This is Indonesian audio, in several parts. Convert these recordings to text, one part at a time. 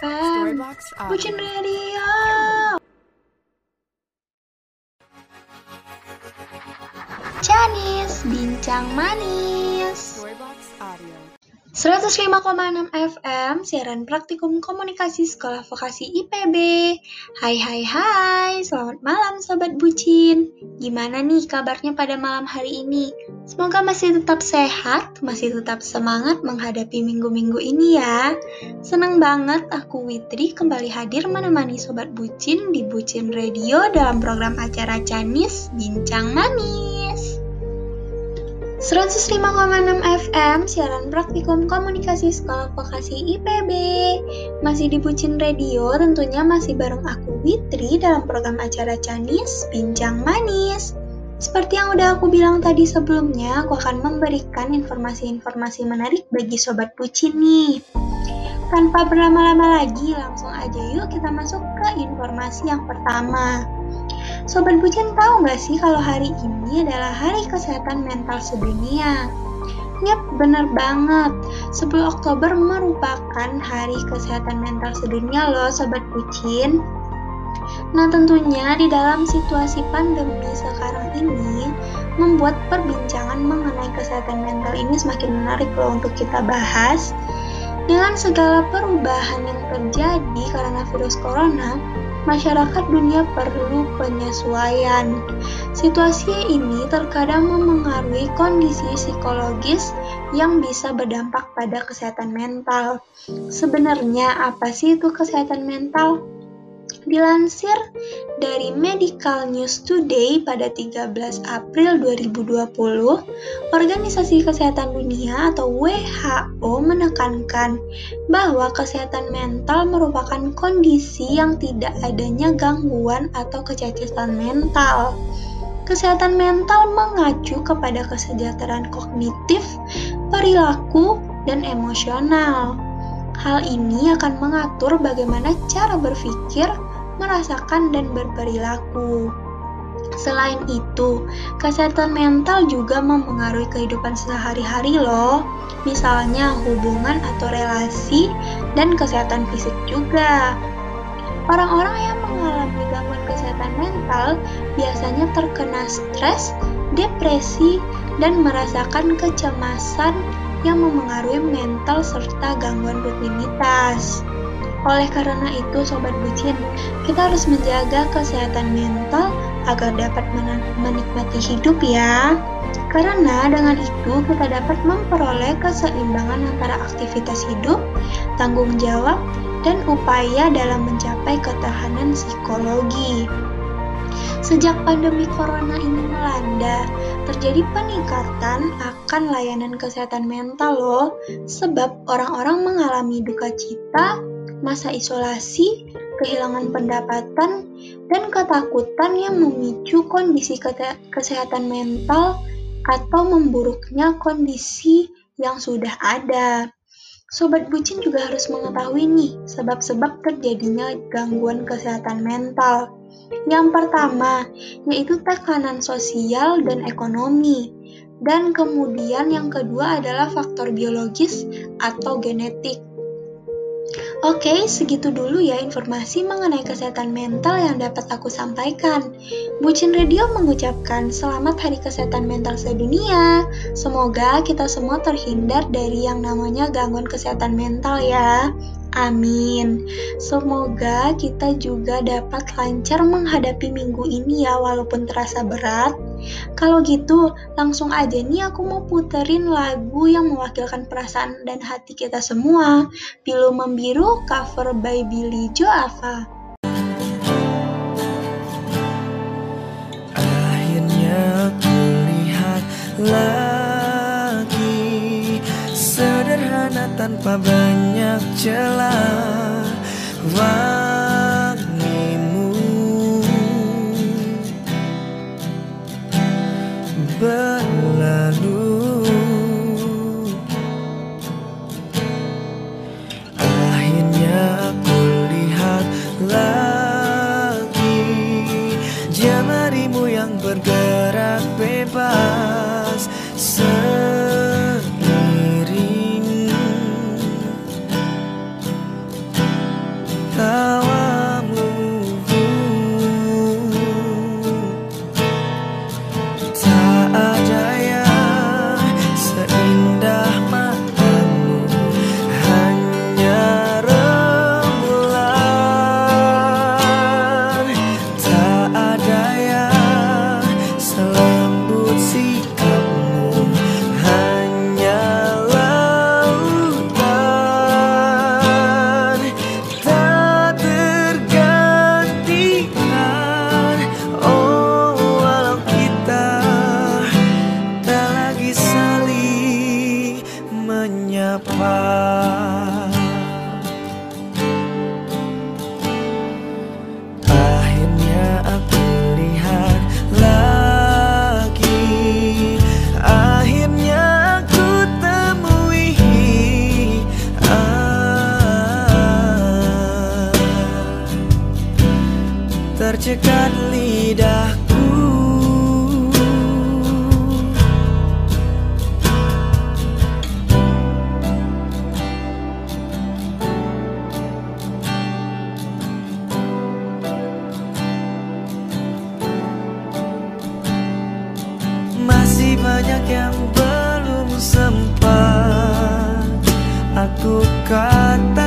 FM Audio. Bucin Radio Janis Bincang Manis Storybox Audio. 105,6 FM Siaran Praktikum Komunikasi Sekolah Vokasi IPB Hai hai hai. Selamat malam Sobat Bucin. Gimana nih kabarnya pada malam hari ini? Semoga masih tetap sehat Masih tetap semangat menghadapi minggu-minggu ini ya. Senang banget aku Witri kembali hadir menemani Sobat Bucin di Bucin Radio dalam program acara Canis Bincang Manis 105,6 FM siaran praktikum komunikasi sekolah vokasi IPB Masih di Bucin Radio tentunya masih bareng aku Witri dalam program acara Canis Bincang Manis. Seperti yang udah aku bilang tadi sebelumnya aku akan memberikan informasi-informasi menarik bagi Sobat Bucin nih. Tanpa berlama-lama lagi langsung aja yuk kita masuk ke informasi yang pertama Sobat Bucin tahu nggak sih kalau hari ini adalah Hari Kesehatan Mental Sedunia? Yap, bener banget. 10 Oktober merupakan Hari Kesehatan Mental Sedunia loh Sobat Bucin. Nah tentunya di dalam situasi pandemi sekarang ini membuat perbincangan mengenai kesehatan mental ini semakin menarik loh untuk kita bahas. Dengan segala perubahan yang terjadi karena virus corona, masyarakat dunia perlu penyesuaian. Situasi ini terkadang memengaruhi kondisi psikologis yang bisa berdampak pada kesehatan mental. Sebenarnya apa sih itu kesehatan mental? Dilansir dari Medical News Today pada 13 April 2020, Organisasi Kesehatan Dunia atau WHO menekankan bahwa kesehatan mental merupakan kondisi yang tidak adanya gangguan atau kecacatan mental. Kesehatan mental mengacu kepada kesejahteraan kognitif, perilaku, dan emosional. Hal ini akan mengatur bagaimana cara berpikir, merasakan, dan berperilaku. Selain itu, kesehatan mental juga mempengaruhi kehidupan sehari-hari loh. Misalnya hubungan atau relasi dan kesehatan fisik juga. Orang-orang yang mengalami gangguan kesehatan mental biasanya terkena stres, depresi, dan merasakan kecemasan yang memengaruhi mental serta gangguan rutinitas. Oleh karena itu, sobat bucin, kita harus menjaga kesehatan mental agar dapat menikmati hidup ya. Karena dengan itu kita dapat memperoleh keseimbangan antara aktivitas hidup, tanggung jawab, dan upaya dalam mencapai ketahanan psikologi. Sejak pandemi corona ini melanda, terjadi peningkatan akan layanan kesehatan mental loh, sebab orang-orang mengalami duka cita, masa isolasi, kehilangan pendapatan, dan ketakutan yang memicu kondisi kesehatan mental atau memburuknya kondisi yang sudah ada. Sobat bucin juga harus mengetahui nih sebab-sebab terjadinya gangguan kesehatan mental. Yang pertama, yaitu tekanan sosial dan ekonomi. Dan kemudian yang kedua adalah faktor biologis atau genetik. Oke, segitu dulu ya informasi mengenai kesehatan mental yang dapat aku sampaikan. Bucin Radio mengucapkan selamat Hari Kesehatan Mental Sedunia. Semoga kita semua terhindar dari yang namanya gangguan kesehatan mental ya. Amin. Semoga kita juga dapat lancar menghadapi minggu ini ya walaupun terasa berat. Kalau gitu, langsung aja nih aku mau puterin lagu yang mewakilkan perasaan dan hati kita semua. Pilu Membiru cover by Billy Joava. Akhirnya kulihat lagi Sederhana tanpa banyak celah Wangimu apart. Banyak yang belum sempat. Aku katakan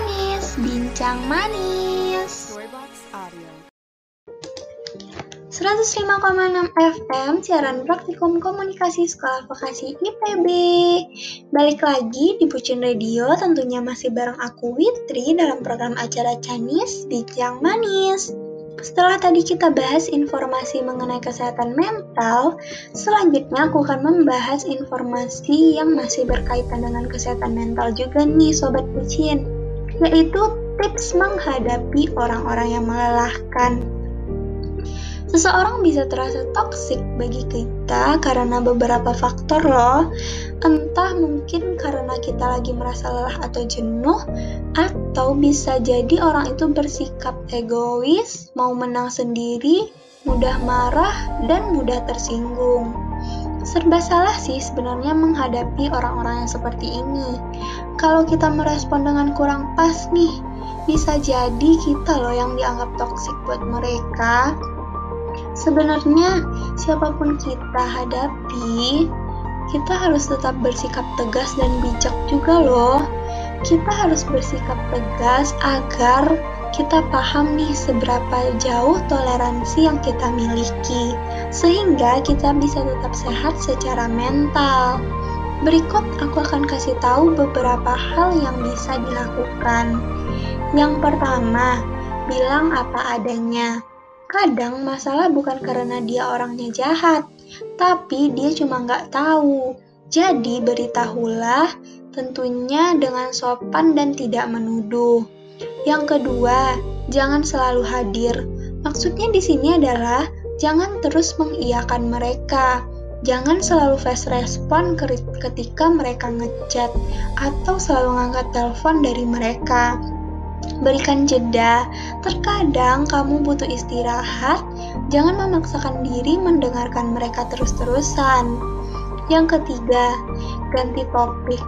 Janis, bincang manis. 105,6 FM, siaran praktikum komunikasi sekolah vokasi IPB. Balik lagi di Bucin Radio, tentunya masih bareng aku Witri dalam program acara Canis Bincang Manis. Setelah tadi kita bahas informasi mengenai kesehatan mental, selanjutnya aku akan membahas informasi yang masih berkaitan dengan kesehatan mental juga nih Sobat Bucin, yaitu tips menghadapi orang-orang yang melelahkan. Seseorang bisa terasa toksik bagi kita karena beberapa faktor loh. Entah mungkin karena kita lagi merasa lelah atau jenuh, atau bisa jadi orang itu bersikap egois, mau menang sendiri, mudah marah, dan mudah tersinggung. Serba salah sih sebenarnya menghadapi orang-orang yang seperti ini. Kalau kita merespon dengan kurang pas nih, bisa jadi kita loh yang dianggap toksik buat mereka. Sebenarnya, siapa pun kita hadapi, kita harus tetap bersikap tegas dan bijak juga loh. Kita harus bersikap tegas agar kita paham nih seberapa jauh toleransi yang kita miliki, sehingga kita bisa tetap sehat secara mental. Berikut aku akan kasih tahu beberapa hal yang bisa dilakukan. Yang pertama, bilang apa adanya. Kadang masalah bukan karena dia orangnya jahat, tapi dia cuma nggak tahu. Jadi beritahulah, tentunya dengan sopan dan tidak menuduh. Yang kedua, jangan selalu hadir. Maksudnya di sini adalah jangan terus mengiyakan mereka. Jangan selalu fast respon ketika mereka ngechat atau selalu ngangkat telepon dari mereka. Berikan jeda. Terkadang kamu butuh istirahat. Jangan memaksakan diri mendengarkan mereka terus-terusan. Yang ketiga, ganti topik.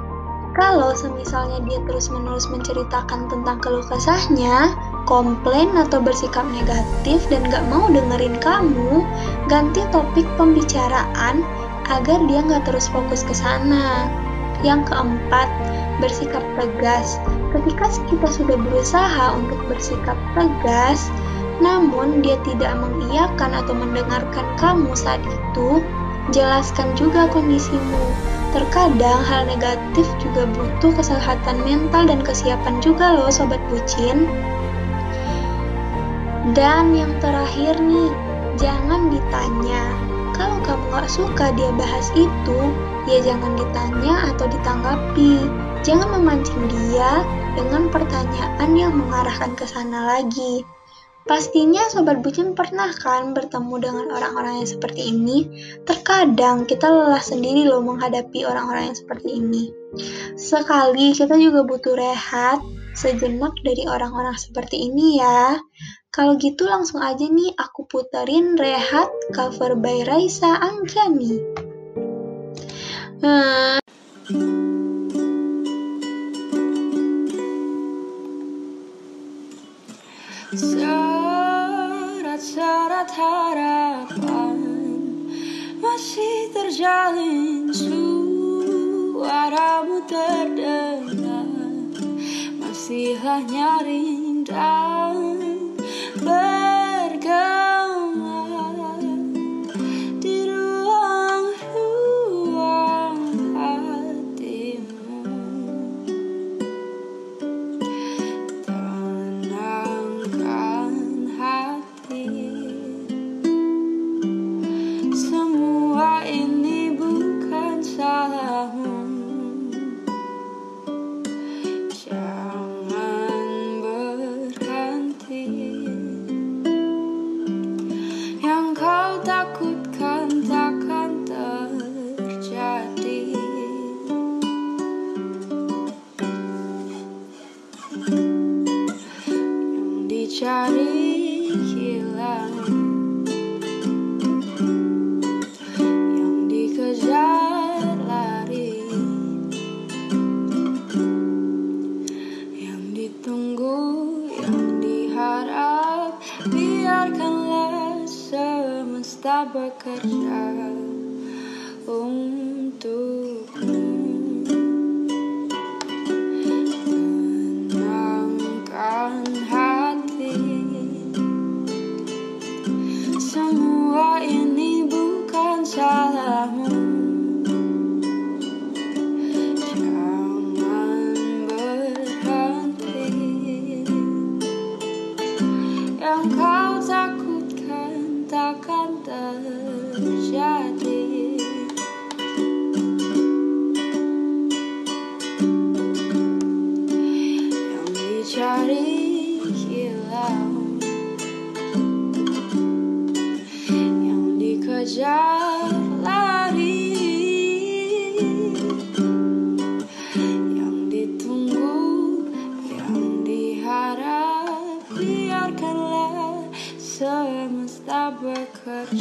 Kalau semisalnya dia terus-menerus menceritakan tentang keluh kesahnya, komplain atau bersikap negatif dan gak mau dengerin kamu, ganti topik pembicaraan agar dia gak terus fokus ke sana. Yang keempat, bersikap tegas. Ketika kita sudah berusaha untuk bersikap tegas, namun dia tidak mengiyakan atau mendengarkan kamu saat itu, jelaskan juga kondisimu. Terkadang hal negatif juga butuh kesehatan mental dan kesiapan juga loh sobat bucin. Dan yang terakhir nih, jangan ditanya. Kalau kamu gak suka dia bahas itu, ya jangan ditanya atau ditanggapi. Jangan memancing dia dengan pertanyaan yang mengarahkan ke sana lagi. Pastinya Sobat Bucin pernah kan bertemu dengan orang-orang yang seperti ini? Terkadang kita lelah sendiri loh menghadapi orang-orang yang seperti ini. Sekali kita juga butuh rehat sejenak dari orang-orang seperti ini ya. Kalau gitu langsung aja nih aku puterin Rehat cover by Raisa Anggiani. Hmm. Serat-serat harapan masih terjalin suaramu terdengar masihlah nyaring dan bekerja Untukmu Tenangkan hati. Semua ini bukan salahmu Halo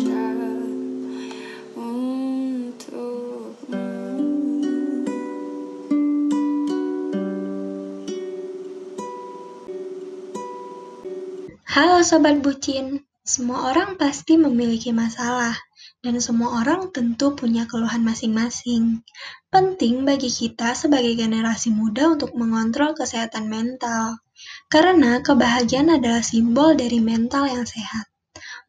Sobat Bucin, semua orang pasti memiliki masalah, dan semua orang tentu punya keluhan masing-masing. Penting bagi kita sebagai generasi muda untuk mengontrol kesehatan mental, karena kebahagiaan adalah simbol dari mental yang sehat.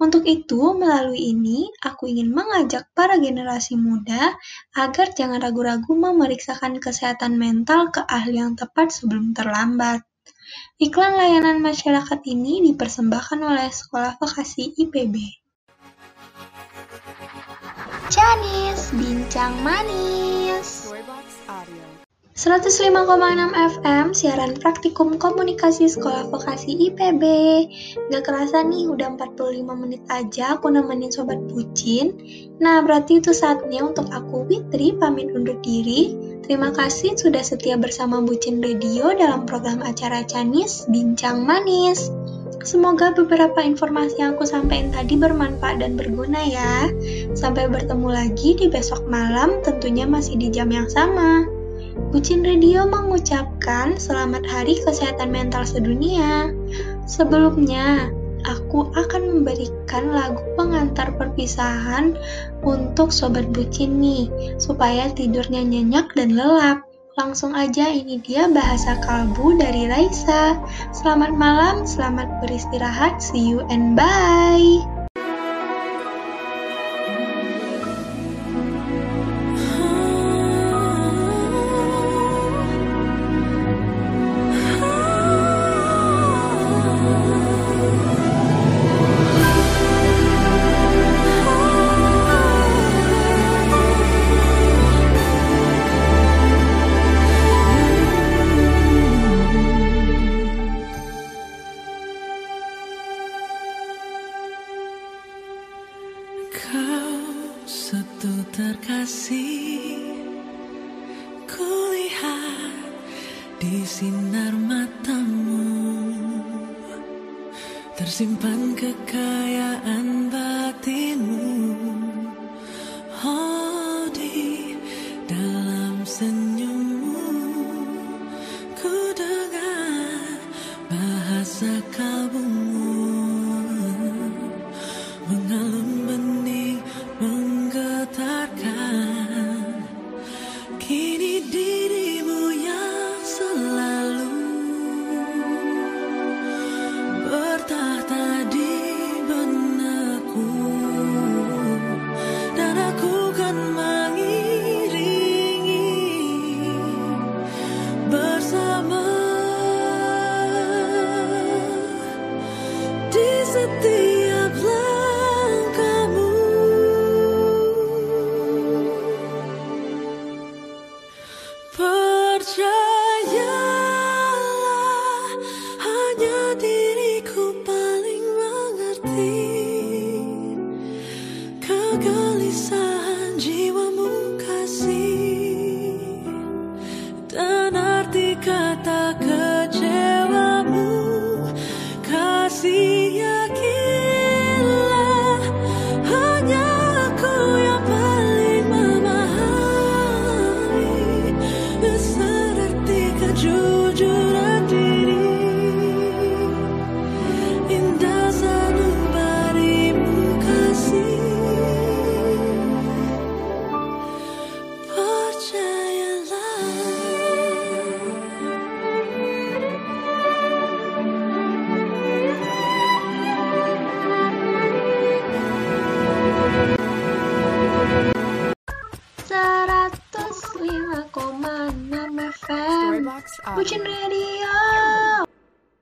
Untuk itu, melalui ini, aku ingin mengajak para generasi muda agar jangan ragu-ragu memeriksakan kesehatan mental ke ahli yang tepat sebelum terlambat. Iklan layanan masyarakat ini dipersembahkan oleh Sekolah Vokasi IPB. Janis, bincang manis. 105,6 FM, siaran praktikum komunikasi Sekolah Vokasi IPB. Gak kerasa nih, udah 45 menit aja aku nemenin Sobat Bucin. Nah, berarti itu saatnya untuk aku, Witri, pamit undur diri. Terima kasih sudah setia bersama Bucin Radio dalam program acara Canis Bincang Manis. Semoga beberapa informasi yang aku sampaikan tadi bermanfaat dan berguna ya. Sampai bertemu lagi di besok malam, tentunya masih di jam yang sama. Bucin Radio mengucapkan selamat Hari Kesehatan Mental Sedunia. Sebelumnya, aku akan memberikan lagu pengantar perpisahan untuk Sobat Bucin nih, supaya tidurnya nyenyak dan lelap. Langsung aja ini dia bahasa kalbu dari Raisa. Selamat malam, selamat beristirahat, see you and bye. Just. juju.